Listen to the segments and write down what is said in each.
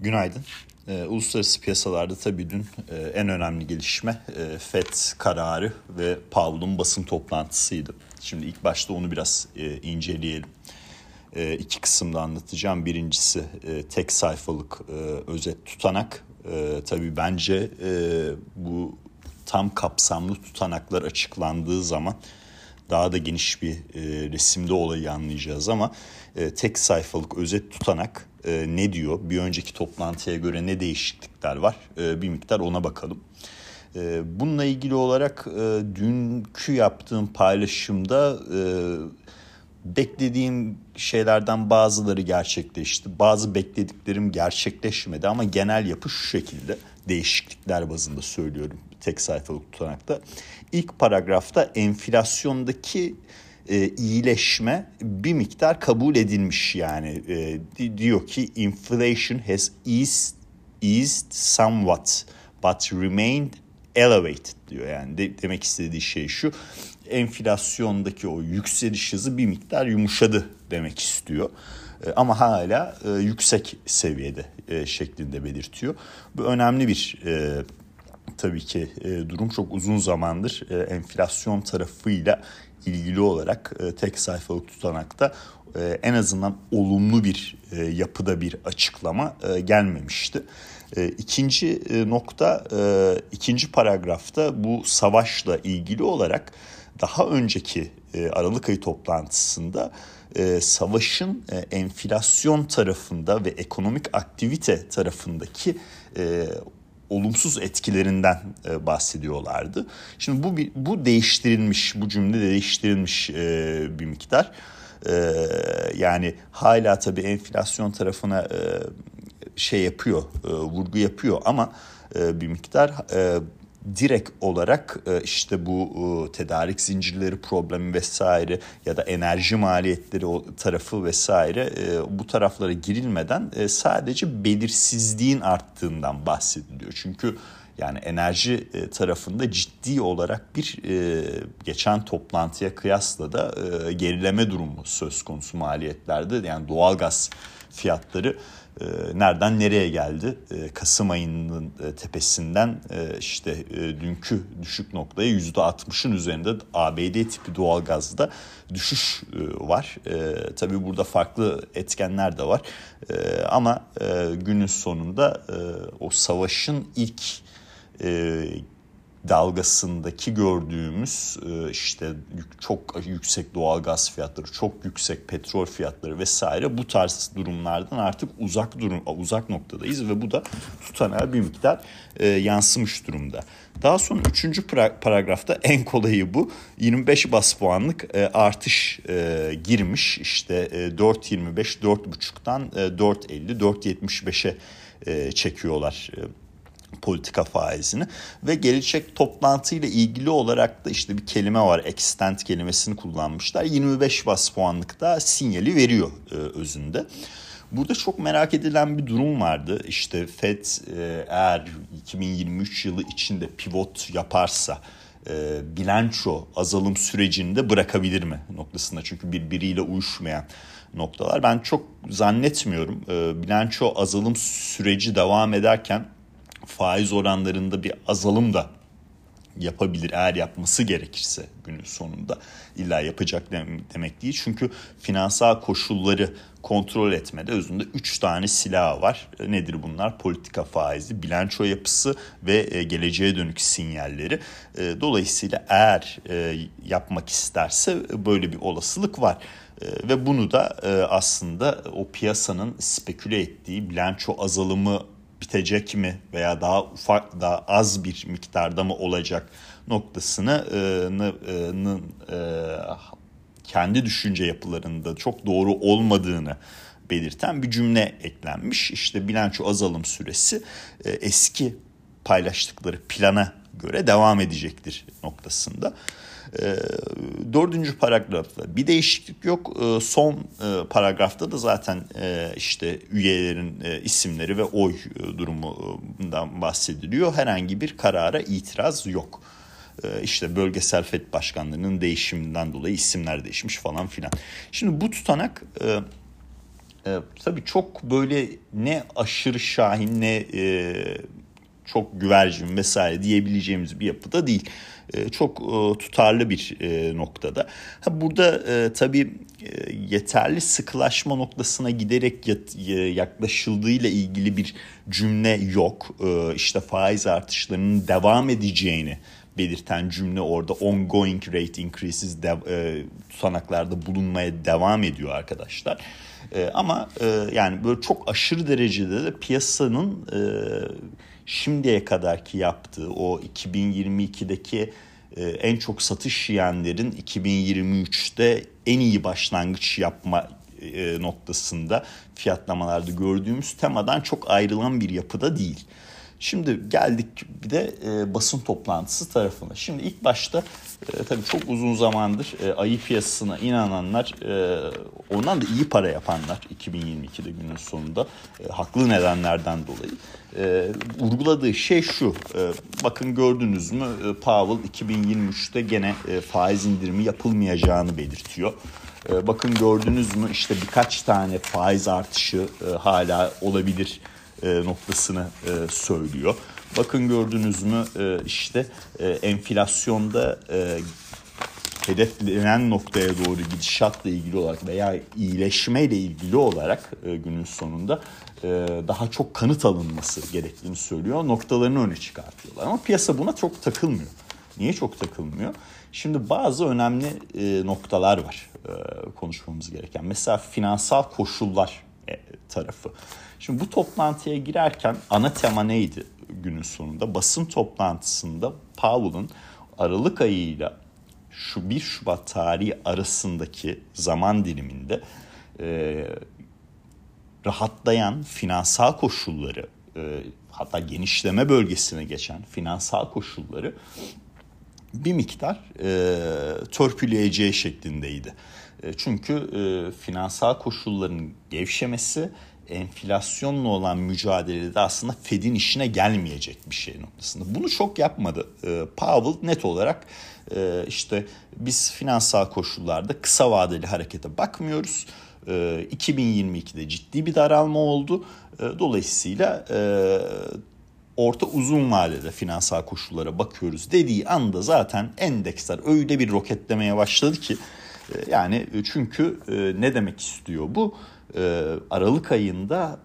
Günaydın. E, uluslararası piyasalarda tabii dün e, en önemli gelişme e, FED kararı ve Powell'un basın toplantısıydı. Şimdi ilk başta onu biraz e, inceleyelim. E, iki kısımda anlatacağım. Birincisi e, tek sayfalık e, özet tutanak. E, tabii bence e, bu tam kapsamlı tutanaklar açıklandığı zaman daha da geniş bir e, resimde olayı anlayacağız ama e, tek sayfalık özet tutanak e, ne diyor? Bir önceki toplantıya göre ne değişiklikler var? E, bir miktar ona bakalım. E, bununla ilgili olarak e, dünkü yaptığım paylaşımda e, beklediğim şeylerden bazıları gerçekleşti. Bazı beklediklerim gerçekleşmedi ama genel yapı şu şekilde. Değişiklikler bazında söylüyorum tek sayfalık tutanakta. İlk paragrafta enflasyondaki e, iyileşme bir miktar kabul edilmiş yani. E, diyor ki inflation has eased, eased somewhat but remained elevated diyor. Yani de, demek istediği şey şu enflasyondaki o yükseliş hızı bir miktar yumuşadı demek istiyor. E, ama hala e, yüksek seviyede e, şeklinde belirtiyor. Bu önemli bir e, tabii ki e, durum. Çok uzun zamandır e, enflasyon tarafıyla ilgili olarak e, tek sayfalık tutanakta e, en azından olumlu bir e, yapıda bir açıklama gelmemişti. E, ikinci e, nokta ikinci paragrafta bu savaşla ilgili olarak daha önceki Aralık ayı toplantısında savaşın enflasyon tarafında ve ekonomik aktivite tarafındaki olumsuz etkilerinden e, bahsediyorlardı. Şimdi bu bu değiştirilmiş, bu cümle değiştirilmiş e, bir miktar. E, yani hala tabii enflasyon tarafına e, şey yapıyor, e, vurgu yapıyor ama e, bir miktar e, direkt olarak e, işte bu e, tedarik zincirleri problemi vesaire ya da enerji maliyetleri tarafı vesaire e, bu taraflara girilmeden sadece belirsizliğin arttığından bahsediliyor. Çünkü yani enerji tarafında ciddi olarak bir geçen toplantıya kıyasla da gerileme durumu söz konusu maliyetlerde. Yani doğalgaz fiyatları nereden nereye geldi? E, Kasım ayının e, tepesinden işte dünkü düşük noktaya yüzde 60'ın üzerinde ABD tipi doğalgazda düşüş var. Tabii burada farklı etkenler de var. Ama günün sonunda o savaşın ilk dalgasındaki gördüğümüz e, işte çok yüksek doğal gaz fiyatları, çok yüksek petrol fiyatları vesaire bu tarz durumlardan artık uzak durum uzak noktadayız ve bu da tutanağa bir miktar e, yansımış durumda. Daha sonra üçüncü paragrafta en kolayı bu. 25 bas puanlık e, artış girmiş. İşte e, 4.25, 4.5'tan e, 4.50, 4.75'e e, çekiyorlar politika faizini ve gelecek toplantıyla ilgili olarak da işte bir kelime var extent kelimesini kullanmışlar 25 bas puanlık da sinyali veriyor e, özünde. Burada çok merak edilen bir durum vardı. İşte Fed e, eğer 2023 yılı içinde pivot yaparsa e, bilanço azalım sürecinde bırakabilir mi noktasında. Çünkü birbiriyle uyuşmayan noktalar. Ben çok zannetmiyorum. E, bilanço azalım süreci devam ederken faiz oranlarında bir azalım da yapabilir eğer yapması gerekirse günün sonunda illa yapacak demek değil. Çünkü finansal koşulları kontrol etmede özünde 3 tane silah var. Nedir bunlar? Politika faizi, bilanço yapısı ve e, geleceğe dönük sinyalleri. E, dolayısıyla eğer e, yapmak isterse böyle bir olasılık var. Ve bunu da aslında o piyasanın speküle ettiği bilanço azalımı bitecek mi veya daha ufak daha az bir miktarda mı olacak noktasını e, e, e, kendi düşünce yapılarında çok doğru olmadığını belirten bir cümle eklenmiş. İşte bilanço azalım süresi e, eski paylaştıkları plana göre devam edecektir noktasında. E, dördüncü paragrafta bir değişiklik yok. E, son e, paragrafta da zaten e, işte üyelerin e, isimleri ve oy durumundan bahsediliyor. Herhangi bir karara itiraz yok. E, işte bölgesel FED başkanlarının değişiminden dolayı isimler değişmiş falan filan. Şimdi bu tutanak... E, tabii çok böyle ne aşırı şahin ne çok güvercin vesaire diyebileceğimiz bir yapıda değil. E, çok e, tutarlı bir e, noktada. Ha, burada e, tabii yeterli sıkılaşma noktasına giderek yaklaşıldığıyla ilgili bir cümle yok. İşte faiz artışlarının devam edeceğini belirten cümle orada ongoing rate increases de, e, tutanaklarda bulunmaya devam ediyor arkadaşlar. E, ama e, yani böyle çok aşırı derecede de piyasanın e, şimdiye kadarki yaptığı o 2022'deki e, en çok satış yiyenlerin 2023'te en iyi başlangıç yapma e, noktasında fiyatlamalarda gördüğümüz temadan çok ayrılan bir yapıda değil. Şimdi geldik bir de e, basın toplantısı tarafına. Şimdi ilk başta tabii çok uzun zamandır e, ayı piyasasına inananlar, ondan da iyi para yapanlar 2022'de günün sonunda haklı nedenlerden dolayı e, vurguladığı şey şu. E, bakın gördünüz mü e, Powell 2023'te gene e, faiz indirimi yapılmayacağını belirtiyor. E, bakın gördünüz mü işte birkaç tane faiz artışı e, hala olabilir e, noktasını e, söylüyor. Bakın gördünüz mü e, işte e, enflasyonda e, hedeflenen noktaya doğru gidişatla ilgili olarak veya iyileşmeyle ilgili olarak e, günün sonunda e, daha çok kanıt alınması gerektiğini söylüyor. Noktalarını öne çıkartıyorlar ama piyasa buna çok takılmıyor. Niye çok takılmıyor? Şimdi bazı önemli e, noktalar var e, konuşmamız gereken. Mesela finansal koşullar e, tarafı. Şimdi bu toplantıya girerken ana tema neydi günün sonunda? Basın toplantısında Powell'ın Aralık ayıyla şu 1 Şubat tarihi arasındaki zaman diliminde e, rahatlayan finansal koşulları e, hatta genişleme bölgesine geçen finansal koşulları bir miktar e, törpüleyeceği şeklindeydi. E, çünkü e, finansal koşulların gevşemesi enflasyonla olan mücadelede aslında Fed'in işine gelmeyecek bir şey noktasında. Bunu çok yapmadı. E, Powell net olarak e, işte biz finansal koşullarda kısa vadeli harekete bakmıyoruz. E, 2022'de ciddi bir daralma oldu. E, dolayısıyla e, orta uzun vadede finansal koşullara bakıyoruz dediği anda zaten endeksler öyle bir roketlemeye başladı ki e, yani çünkü e, ne demek istiyor bu? Aralık ayında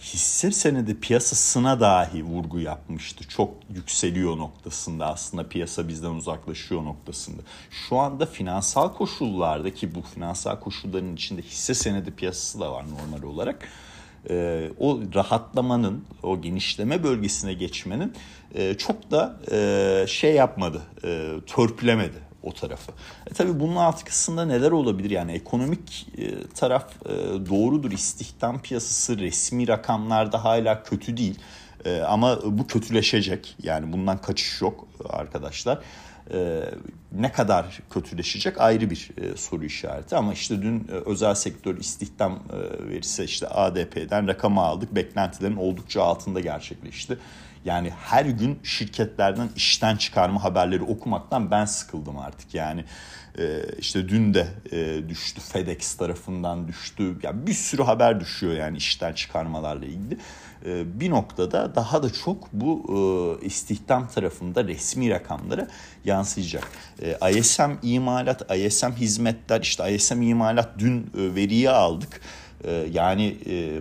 hisse senedi piyasasına dahi vurgu yapmıştı. Çok yükseliyor noktasında aslında piyasa bizden uzaklaşıyor noktasında. Şu anda finansal koşullarda ki bu finansal koşulların içinde hisse senedi piyasası da var normal olarak. E, o rahatlamanın, o genişleme bölgesine geçmenin e, çok da e, şey yapmadı, e, törpülemedi o tarafı. E tabii bunun arkasında neler olabilir? Yani ekonomik e, taraf e, doğrudur. İstihdam piyasası resmi rakamlarda hala kötü değil. E, ama bu kötüleşecek. Yani bundan kaçış yok arkadaşlar. E, ne kadar kötüleşecek ayrı bir e, soru işareti ama işte dün e, özel sektör istihdam e, verisi işte ADP'den rakamı aldık beklentilerin oldukça altında gerçekleşti. Yani her gün şirketlerden işten çıkarma haberleri okumaktan ben sıkıldım artık. Yani e, işte dün de e, düştü FedEx tarafından düştü. Ya yani bir sürü haber düşüyor yani işten çıkarmalarla ilgili. E, bir noktada daha da çok bu e, istihdam tarafında resmi rakamlara yansıyacak. E, ISM imalat, ISM hizmetler işte ISM imalat dün e, veriyi aldık. Ee, yani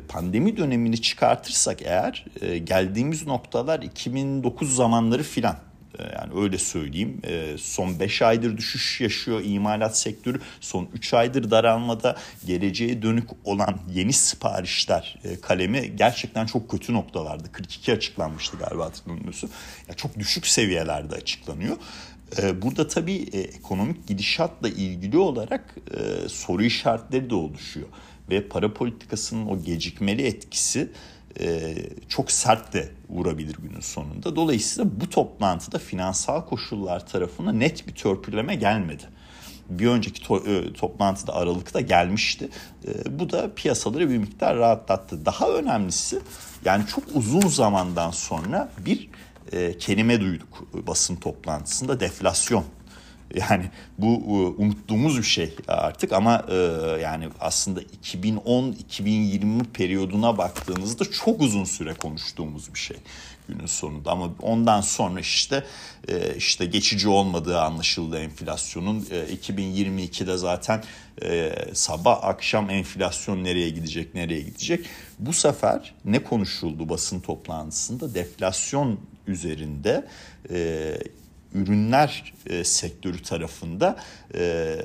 pandemi dönemini çıkartırsak eğer geldiğimiz noktalar 2009 zamanları filan. E, yani öyle söyleyeyim. Son 5 aydır düşüş yaşıyor imalat sektörü. Son 3 aydır daralmada geleceğe dönük olan yeni siparişler kalemi gerçekten çok kötü noktalarda. 42 açıklanmıştı galiba hatırlamıyorsun. Ya çok düşük seviyelerde açıklanıyor. Burada tabii ekonomik gidişatla ilgili olarak soru işaretleri de oluşuyor ve para politikasının o gecikmeli etkisi e, çok sert de vurabilir günün sonunda. Dolayısıyla bu toplantıda finansal koşullar tarafına net bir törpüleme gelmedi. Bir önceki to- e, toplantıda Aralık'ta gelmişti. E, bu da piyasaları bir miktar rahatlattı. Daha önemlisi yani çok uzun zamandan sonra bir e, kelime duyduk basın toplantısında deflasyon Yani bu e, unuttuğumuz bir şey artık ama e, yani aslında 2010-2020 periyoduna baktığınızda çok uzun süre konuştuğumuz bir şey günün sonunda. Ama ondan sonra işte e, işte geçici olmadığı anlaşıldı enflasyonun. 2022'de zaten sabah akşam enflasyon nereye gidecek nereye gidecek? Bu sefer ne konuşuldu basın toplantısında? Deflasyon üzerinde ürünler e, sektörü tarafında e,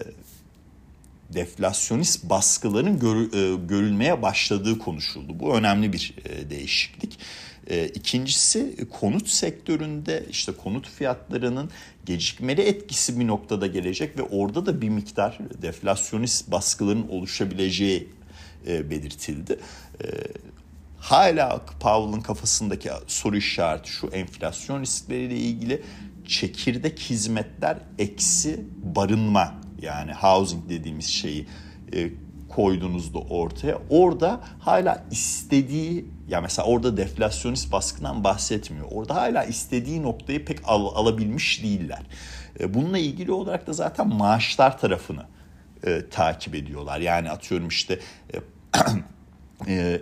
deflasyonist baskıların gör, e, görülmeye başladığı konuşuldu. Bu önemli bir e, değişiklik. E, ikincisi konut sektöründe işte konut fiyatlarının gecikmeli etkisi bir noktada gelecek ve orada da bir miktar deflasyonist baskıların oluşabileceği e, belirtildi. E, hala Powell'ın kafasındaki soru işareti şu enflasyon riskleriyle ilgili çekirdek hizmetler eksi barınma yani housing dediğimiz şeyi e, koyduğunuzda ortaya orada hala istediği ya mesela orada deflasyonist baskından bahsetmiyor. Orada hala istediği noktayı pek al, alabilmiş değiller. E, bununla ilgili olarak da zaten maaşlar tarafını e, takip ediyorlar. Yani atıyorum işte e, e,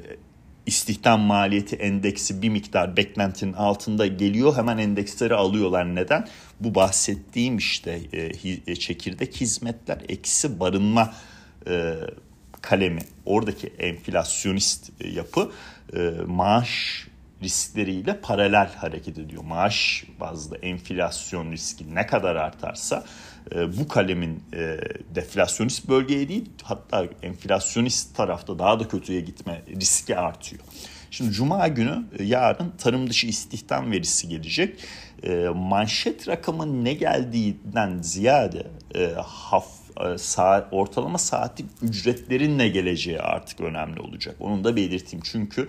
istihdam maliyeti endeksi bir miktar beklentinin altında geliyor hemen endeksleri alıyorlar. Neden? Bu bahsettiğim işte e, e, çekirdek hizmetler eksi barınma e, kalemi oradaki enflasyonist e, yapı e, maaş riskleriyle paralel hareket ediyor. Maaş bazlı enflasyon riski ne kadar artarsa e, bu kalemin e, deflasyonist bölgeye değil hatta enflasyonist tarafta daha da kötüye gitme riski artıyor. Şimdi Cuma günü e, yarın tarım dışı istihdam verisi gelecek. Manşet rakamın ne geldiğinden ziyade haf, saat, ortalama saatlik ücretlerin ne geleceği artık önemli olacak. Onu da belirteyim çünkü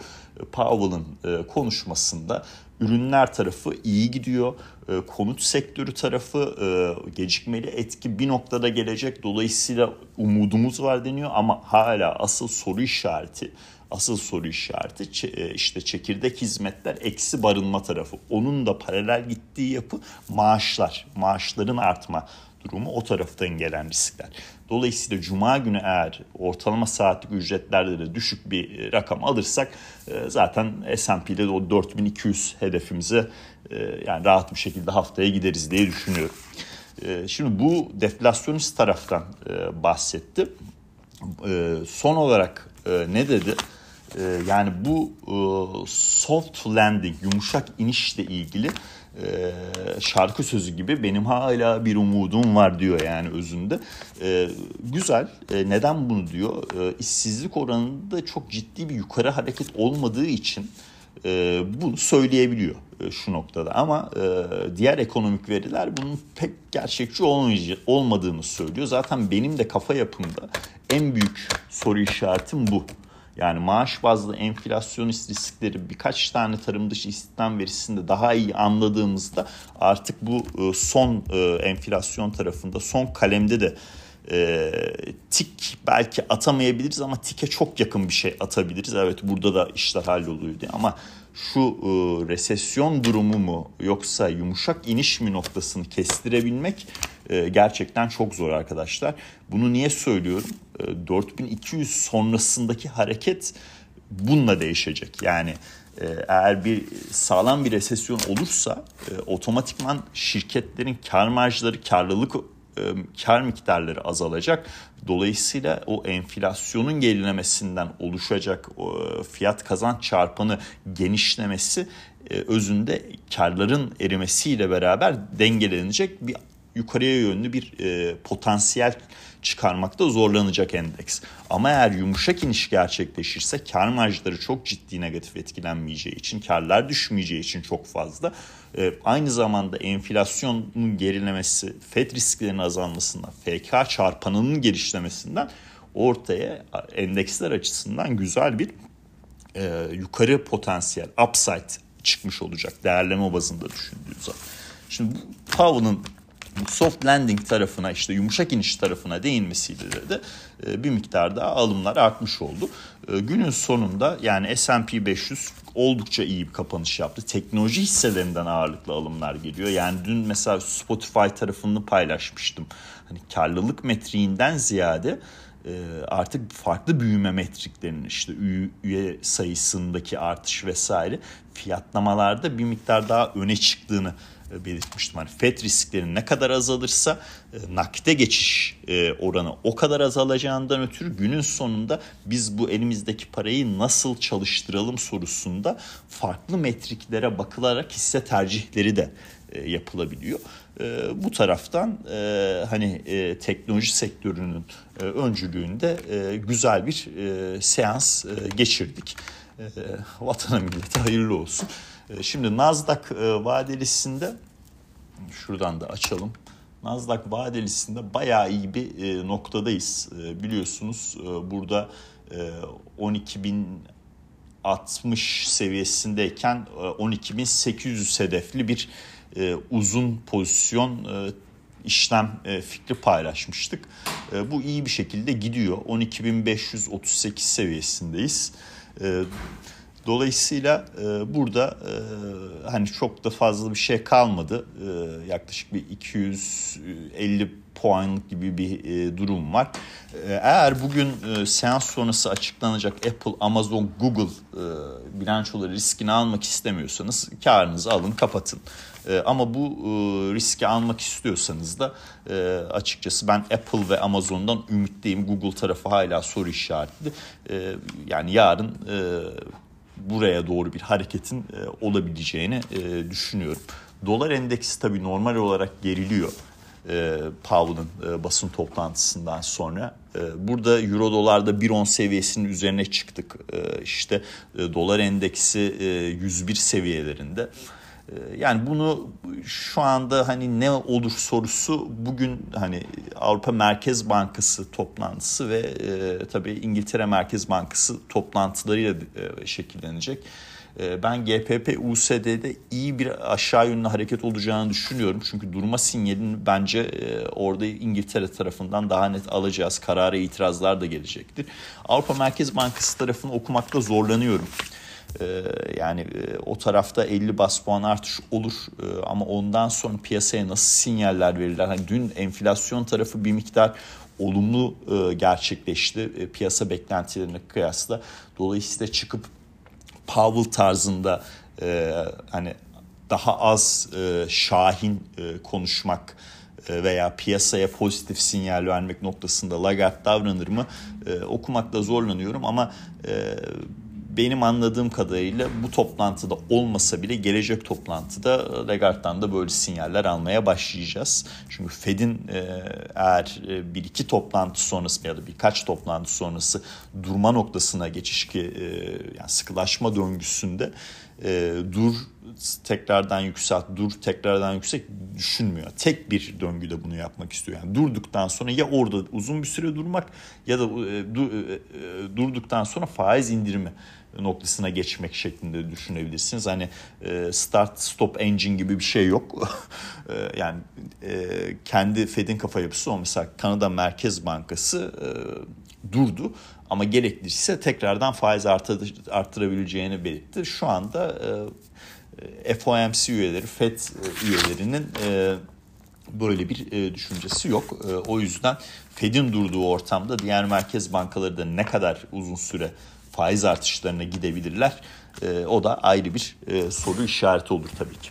Powell'ın konuşmasında ürünler tarafı iyi gidiyor. E, konut sektörü tarafı e, gecikmeli etki bir noktada gelecek. Dolayısıyla umudumuz var deniyor ama hala asıl soru işareti asıl soru işareti e, işte çekirdek hizmetler eksi barınma tarafı. Onun da paralel gittiği yapı maaşlar, maaşların artma durumu o taraftan gelen riskler. Dolayısıyla cuma günü eğer ortalama saatlik ücretlerde de düşük bir rakam alırsak zaten S&P'de de o 4200 hedefimize yani rahat bir şekilde haftaya gideriz diye düşünüyorum. Şimdi bu deflasyonist taraftan bahsetti. Son olarak ne dedi? Yani bu soft landing, yumuşak inişle ilgili şarkı sözü gibi benim hala bir umudum var diyor yani özünde. Güzel. Neden bunu diyor? İşsizlik oranında çok ciddi bir yukarı hareket olmadığı için bunu söyleyebiliyor şu noktada. Ama diğer ekonomik veriler bunun pek gerçekçi olmadığını söylüyor. Zaten benim de kafa yapımda en büyük soru işaretim bu. Yani maaş bazlı enflasyonist riskleri birkaç tane tarım dışı istihdam verisinde daha iyi anladığımızda artık bu e, son e, enflasyon tarafında son kalemde de e, tik belki atamayabiliriz ama tike çok yakın bir şey atabiliriz. Evet burada da işler halloluyor diye ama şu e, resesyon durumu mu yoksa yumuşak iniş mi noktasını kestirebilmek e, gerçekten çok zor arkadaşlar. Bunu niye söylüyorum? E, 4200 sonrasındaki hareket bununla değişecek. Yani e, eğer bir sağlam bir resesyon olursa e, otomatikman şirketlerin kar marjları, karlılık kar miktarları azalacak. Dolayısıyla o enflasyonun gerilemesinden oluşacak o fiyat kazanç çarpanı genişlemesi e, özünde karların erimesiyle beraber dengelenecek bir yukarıya yönlü bir e, potansiyel çıkarmakta zorlanacak endeks. Ama eğer yumuşak iniş gerçekleşirse kar marjları çok ciddi negatif etkilenmeyeceği için, karlar düşmeyeceği için çok fazla. E, aynı zamanda enflasyonun gerilemesi, FED risklerinin azalmasından, FK çarpanının gelişlemesinden ortaya endeksler açısından güzel bir e, yukarı potansiyel, upside çıkmış olacak değerleme bazında düşündüğünüz zaman. Şimdi Powell'ın soft landing tarafına işte yumuşak iniş tarafına değinmesiyle de e, bir miktar daha alımlar artmış oldu. E, günün sonunda yani S&P 500 oldukça iyi bir kapanış yaptı. Teknoloji hisselerinden ağırlıklı alımlar geliyor. Yani dün mesela Spotify tarafını paylaşmıştım. Hani karlılık metriğinden ziyade artık farklı büyüme metriklerinin işte üye sayısındaki artış vesaire fiyatlamalarda bir miktar daha öne çıktığını e, belirtmiştim. Hani FED risklerinin ne kadar azalırsa e, nakite geçiş e, oranı o kadar azalacağından ötürü günün sonunda biz bu elimizdeki parayı nasıl çalıştıralım sorusunda farklı metriklere bakılarak hisse tercihleri de yapılabiliyor. Bu taraftan hani teknoloji sektörünün öncülüğünde güzel bir seans geçirdik. Vatana millete hayırlı olsun. Ee, şimdi Nasdaq e, vadelisinde şuradan da açalım. Nasdaq vadelisinde bayağı iyi bir e, noktadayız. E, biliyorsunuz burada 12.060 seviyesindeyken 12.800 hedefli bir uzun pozisyon işlem fikri paylaşmıştık. Bu iyi bir şekilde gidiyor. 12.538 seviyesindeyiz. Dolayısıyla e, burada e, hani çok da fazla bir şey kalmadı. E, yaklaşık bir 250 puanlık gibi bir e, durum var. E, eğer bugün e, seans sonrası açıklanacak Apple, Amazon, Google e, bilançoları riskini almak istemiyorsanız karınızı alın kapatın. E, ama bu e, riski almak istiyorsanız da e, açıkçası ben Apple ve Amazon'dan ümitliyim. Google tarafı hala soru işaretli. E, yani yarın... E, buraya doğru bir hareketin e, olabileceğini düşünüyorum. Dolar endeksi tabii normal olarak geriliyor. E, Powell'ın e, basın toplantısından sonra. Burada euro dolarda 1.10 seviyesinin üzerine çıktık. İşte dolar endeksi e, 101 seviyelerinde. Ee, yani bunu şu anda hani ne olur sorusu bugün hani Avrupa Merkez Bankası toplantısı ve e, tabii İngiltere Merkez Bankası toplantılarıyla e, şekillenecek. E, ben GPP USD'de iyi bir aşağı yönlü hareket olacağını düşünüyorum. Çünkü durma sinyalini bence e, orada İngiltere tarafından daha net alacağız. Karara itirazlar da gelecektir. Avrupa Merkez Bankası tarafını okumakta zorlanıyorum. Ee, yani e, o tarafta 50 bas puan artış olur ee, ama ondan sonra piyasaya nasıl sinyaller verirler? Hani dün enflasyon tarafı bir miktar olumlu e, gerçekleşti e, piyasa beklentilerine kıyasla. Dolayısıyla çıkıp Powell tarzında hani daha az şahin konuşmak veya piyasaya pozitif sinyal vermek noktasında Lagarde davranır mı okumakta zorlanıyorum ama benim anladığım kadarıyla bu toplantıda olmasa bile gelecek toplantıda Lagarde'dan da böyle sinyaller almaya başlayacağız. Çünkü Fed'in e, eğer e, bir iki toplantı sonrası ya da birkaç toplantı sonrası durma noktasına geçiş ki e, yani sıkılaşma döngüsünde dur tekrardan yükselt, dur tekrardan yüksek düşünmüyor. Tek bir döngüde bunu yapmak istiyor. Yani durduktan sonra ya orada uzun bir süre durmak ya da durduktan sonra faiz indirimi noktasına geçmek şeklinde düşünebilirsiniz. Hani e, start stop engine gibi bir şey yok. e, yani e, kendi Fed'in kafa yapısı o. Mesela Kanada Merkez Bankası e, durdu ama gerekliyse tekrardan faiz artır, arttırabileceğini belirtti. Şu anda e, FOMC üyeleri, FED üyelerinin e, böyle bir e, düşüncesi yok. E, o yüzden Fed'in durduğu ortamda diğer merkez bankaları da ne kadar uzun süre faiz artışlarına gidebilirler. E, o da ayrı bir e, soru işareti olur tabii ki.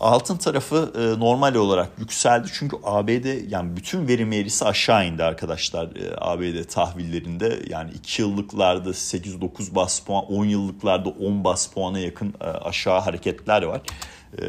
Altın tarafı e, normal olarak yükseldi çünkü ABD yani bütün verim eğrisi aşağı indi arkadaşlar e, ABD tahvillerinde yani 2 yıllıklarda 8-9 bas puan 10 yıllıklarda 10 bas puana yakın e, aşağı hareketler var. E,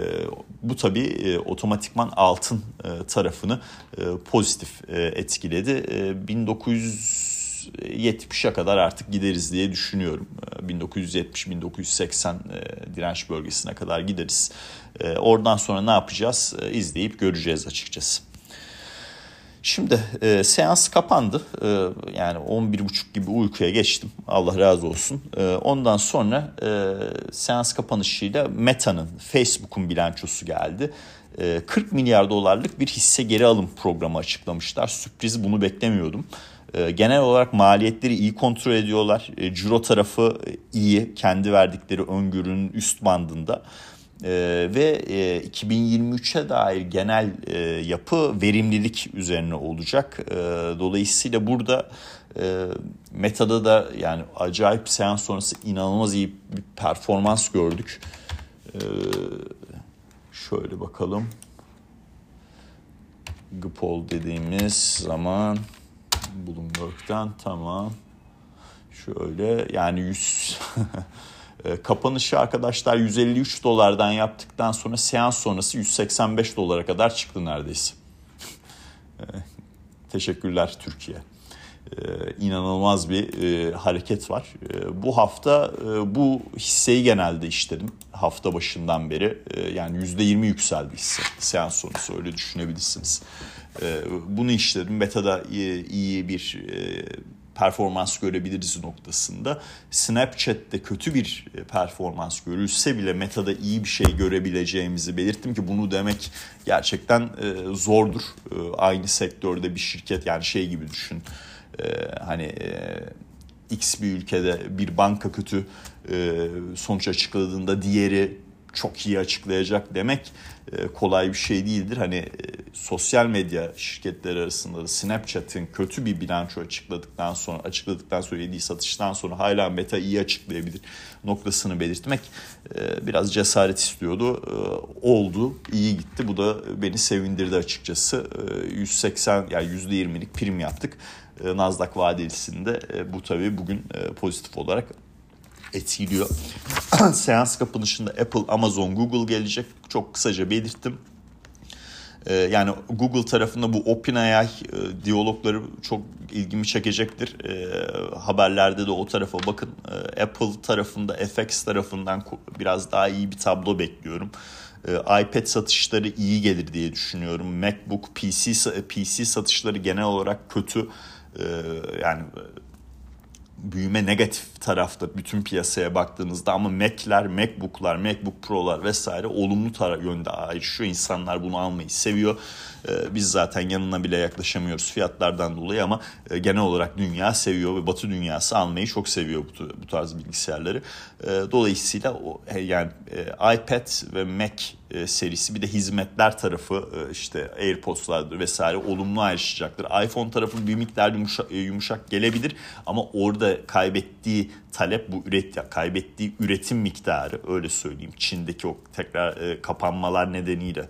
bu tabii e, otomatikman altın e, tarafını e, pozitif e, etkiledi. E, 1900 1970'e kadar artık gideriz diye düşünüyorum. 1970-1980 ee, e, direnç bölgesine kadar gideriz. Ee, oradan sonra ne yapacağız e, izleyip göreceğiz açıkçası. Şimdi e, seans kapandı. E, yani 11.30 gibi uykuya geçtim. Allah razı olsun. E, ondan sonra e, seans kapanışıyla Meta'nın, Facebook'un bilançosu geldi. E, 40 milyar dolarlık bir hisse geri alım programı açıklamışlar. Sürpriz bunu beklemiyordum. E, genel olarak maliyetleri iyi kontrol ediyorlar. E, ciro tarafı iyi. Kendi verdikleri öngörünün üst bandında. Ve e, 2023'e dair genel e, yapı verimlilik üzerine olacak. E, dolayısıyla burada e, Meta'da da yani acayip seans sonrası inanılmaz iyi bir performans gördük. E, şöyle bakalım. Gpol dediğimiz zaman Bloomberg'den tamam. Şöyle yani 100 E, kapanışı arkadaşlar 153 dolardan yaptıktan sonra seans sonrası 185 dolara kadar çıktı neredeyse. E, teşekkürler Türkiye. E, inanılmaz bir e, hareket var. E, bu hafta e, bu hisseyi genelde işledim. Hafta başından beri e, yani %20 yükseldi hisse. Seans sonrası öyle düşünebilirsiniz. E, bunu işledim. Beta'da iyi, iyi bir e, performans görebiliriz noktasında. Snapchat'te kötü bir e, performans görülse bile Meta'da iyi bir şey görebileceğimizi belirttim ki bunu demek gerçekten e, zordur. E, aynı sektörde bir şirket yani şey gibi düşün. E, hani e, X bir ülkede bir banka kötü e, sonuç açıkladığında diğeri çok iyi açıklayacak demek e, kolay bir şey değildir. Hani e, sosyal medya şirketleri arasında da Snapchat'in kötü bir bilanço açıkladıktan sonra açıkladıktan sonra yediği satıştan sonra hala Meta iyi açıklayabilir noktasını belirtmek e, biraz cesaret istiyordu. Oldu, iyi gitti. Bu da beni sevindirdi açıkçası. 180 yani %20'lik prim yaptık. Nasdaq vadelisinde bu tabii bugün pozitif olarak etkiliyor. Seans kapanışında Apple, Amazon, Google gelecek. Çok kısaca belirttim. Ee, yani Google tarafında bu OpenAI e, diyalogları çok ilgimi çekecektir. Ee, haberlerde de o tarafa bakın. Ee, Apple tarafında, FX tarafından biraz daha iyi bir tablo bekliyorum. iPad satışları iyi gelir diye düşünüyorum. MacBook, PC PC satışları genel olarak kötü. Yani büyüme negatif tarafta bütün piyasaya baktığınızda ama Mac'ler, MacBook'lar, MacBook Pro'lar vesaire olumlu taraf yönde ayrışıyor. İnsanlar bunu almayı seviyor. Ee, biz zaten yanına bile yaklaşamıyoruz fiyatlardan dolayı ama e, genel olarak dünya seviyor ve Batı dünyası almayı çok seviyor bu, bu tarz bilgisayarları. Ee, dolayısıyla o, yani e, iPad ve Mac e, serisi. Bir de hizmetler tarafı işte AirPods'lardır vesaire olumlu ayrışacaktır. iPhone tarafı bir miktar yumuşak, yumuşak gelebilir ama orada kaybettiği talep bu üret kaybettiği üretim miktarı öyle söyleyeyim. Çin'deki o tekrar kapanmalar nedeniyle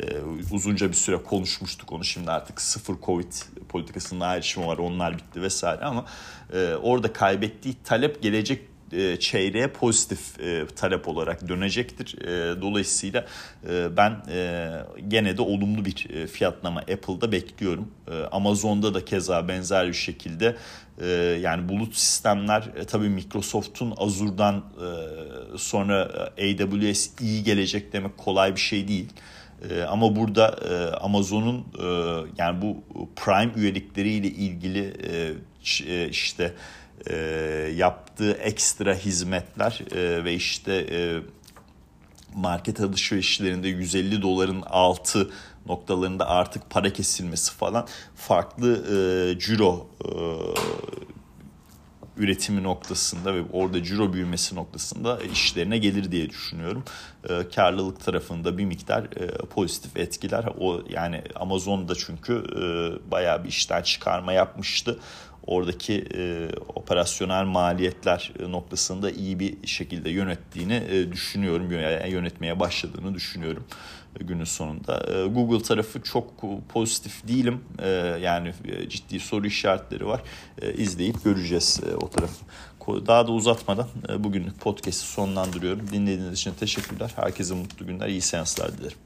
e, uzunca bir süre konuşmuştuk onu. Şimdi artık sıfır Covid politikasının ayrışımı var onlar bitti vesaire ama e, orada kaybettiği talep gelecek e, çeyreğe pozitif e, talep olarak dönecektir. E, dolayısıyla e, ben e, gene de olumlu bir e, fiyatlama Apple'da bekliyorum. E, Amazon'da da keza benzer bir şekilde e, yani bulut sistemler e, tabii Microsoft'un Azure'dan e, sonra AWS iyi gelecek demek kolay bir şey değil. E, ama burada e, Amazon'un e, yani bu Prime üyelikleriyle ilgili e, e, işte e, yaptığı ekstra hizmetler e, ve işte e, market alışverişlerinde 150 doların altı noktalarında artık para kesilmesi falan farklı e, ciro e, üretimi noktasında ve orada ciro büyümesi noktasında işlerine gelir diye düşünüyorum. E, karlılık tarafında bir miktar e, pozitif etkiler. O yani Amazon'da çünkü e, bayağı bir işten çıkarma yapmıştı. Oradaki e, operasyonel maliyetler noktasında iyi bir şekilde yönettiğini e, düşünüyorum. Yönetmeye başladığını düşünüyorum günün sonunda. E, Google tarafı çok pozitif değilim. E, yani e, ciddi soru işaretleri var. İzleyip göreceğiz o tarafı. Daha da uzatmadan bugünlük podcast'i sonlandırıyorum. Dinlediğiniz için teşekkürler. Herkese mutlu günler, iyi seanslar dilerim.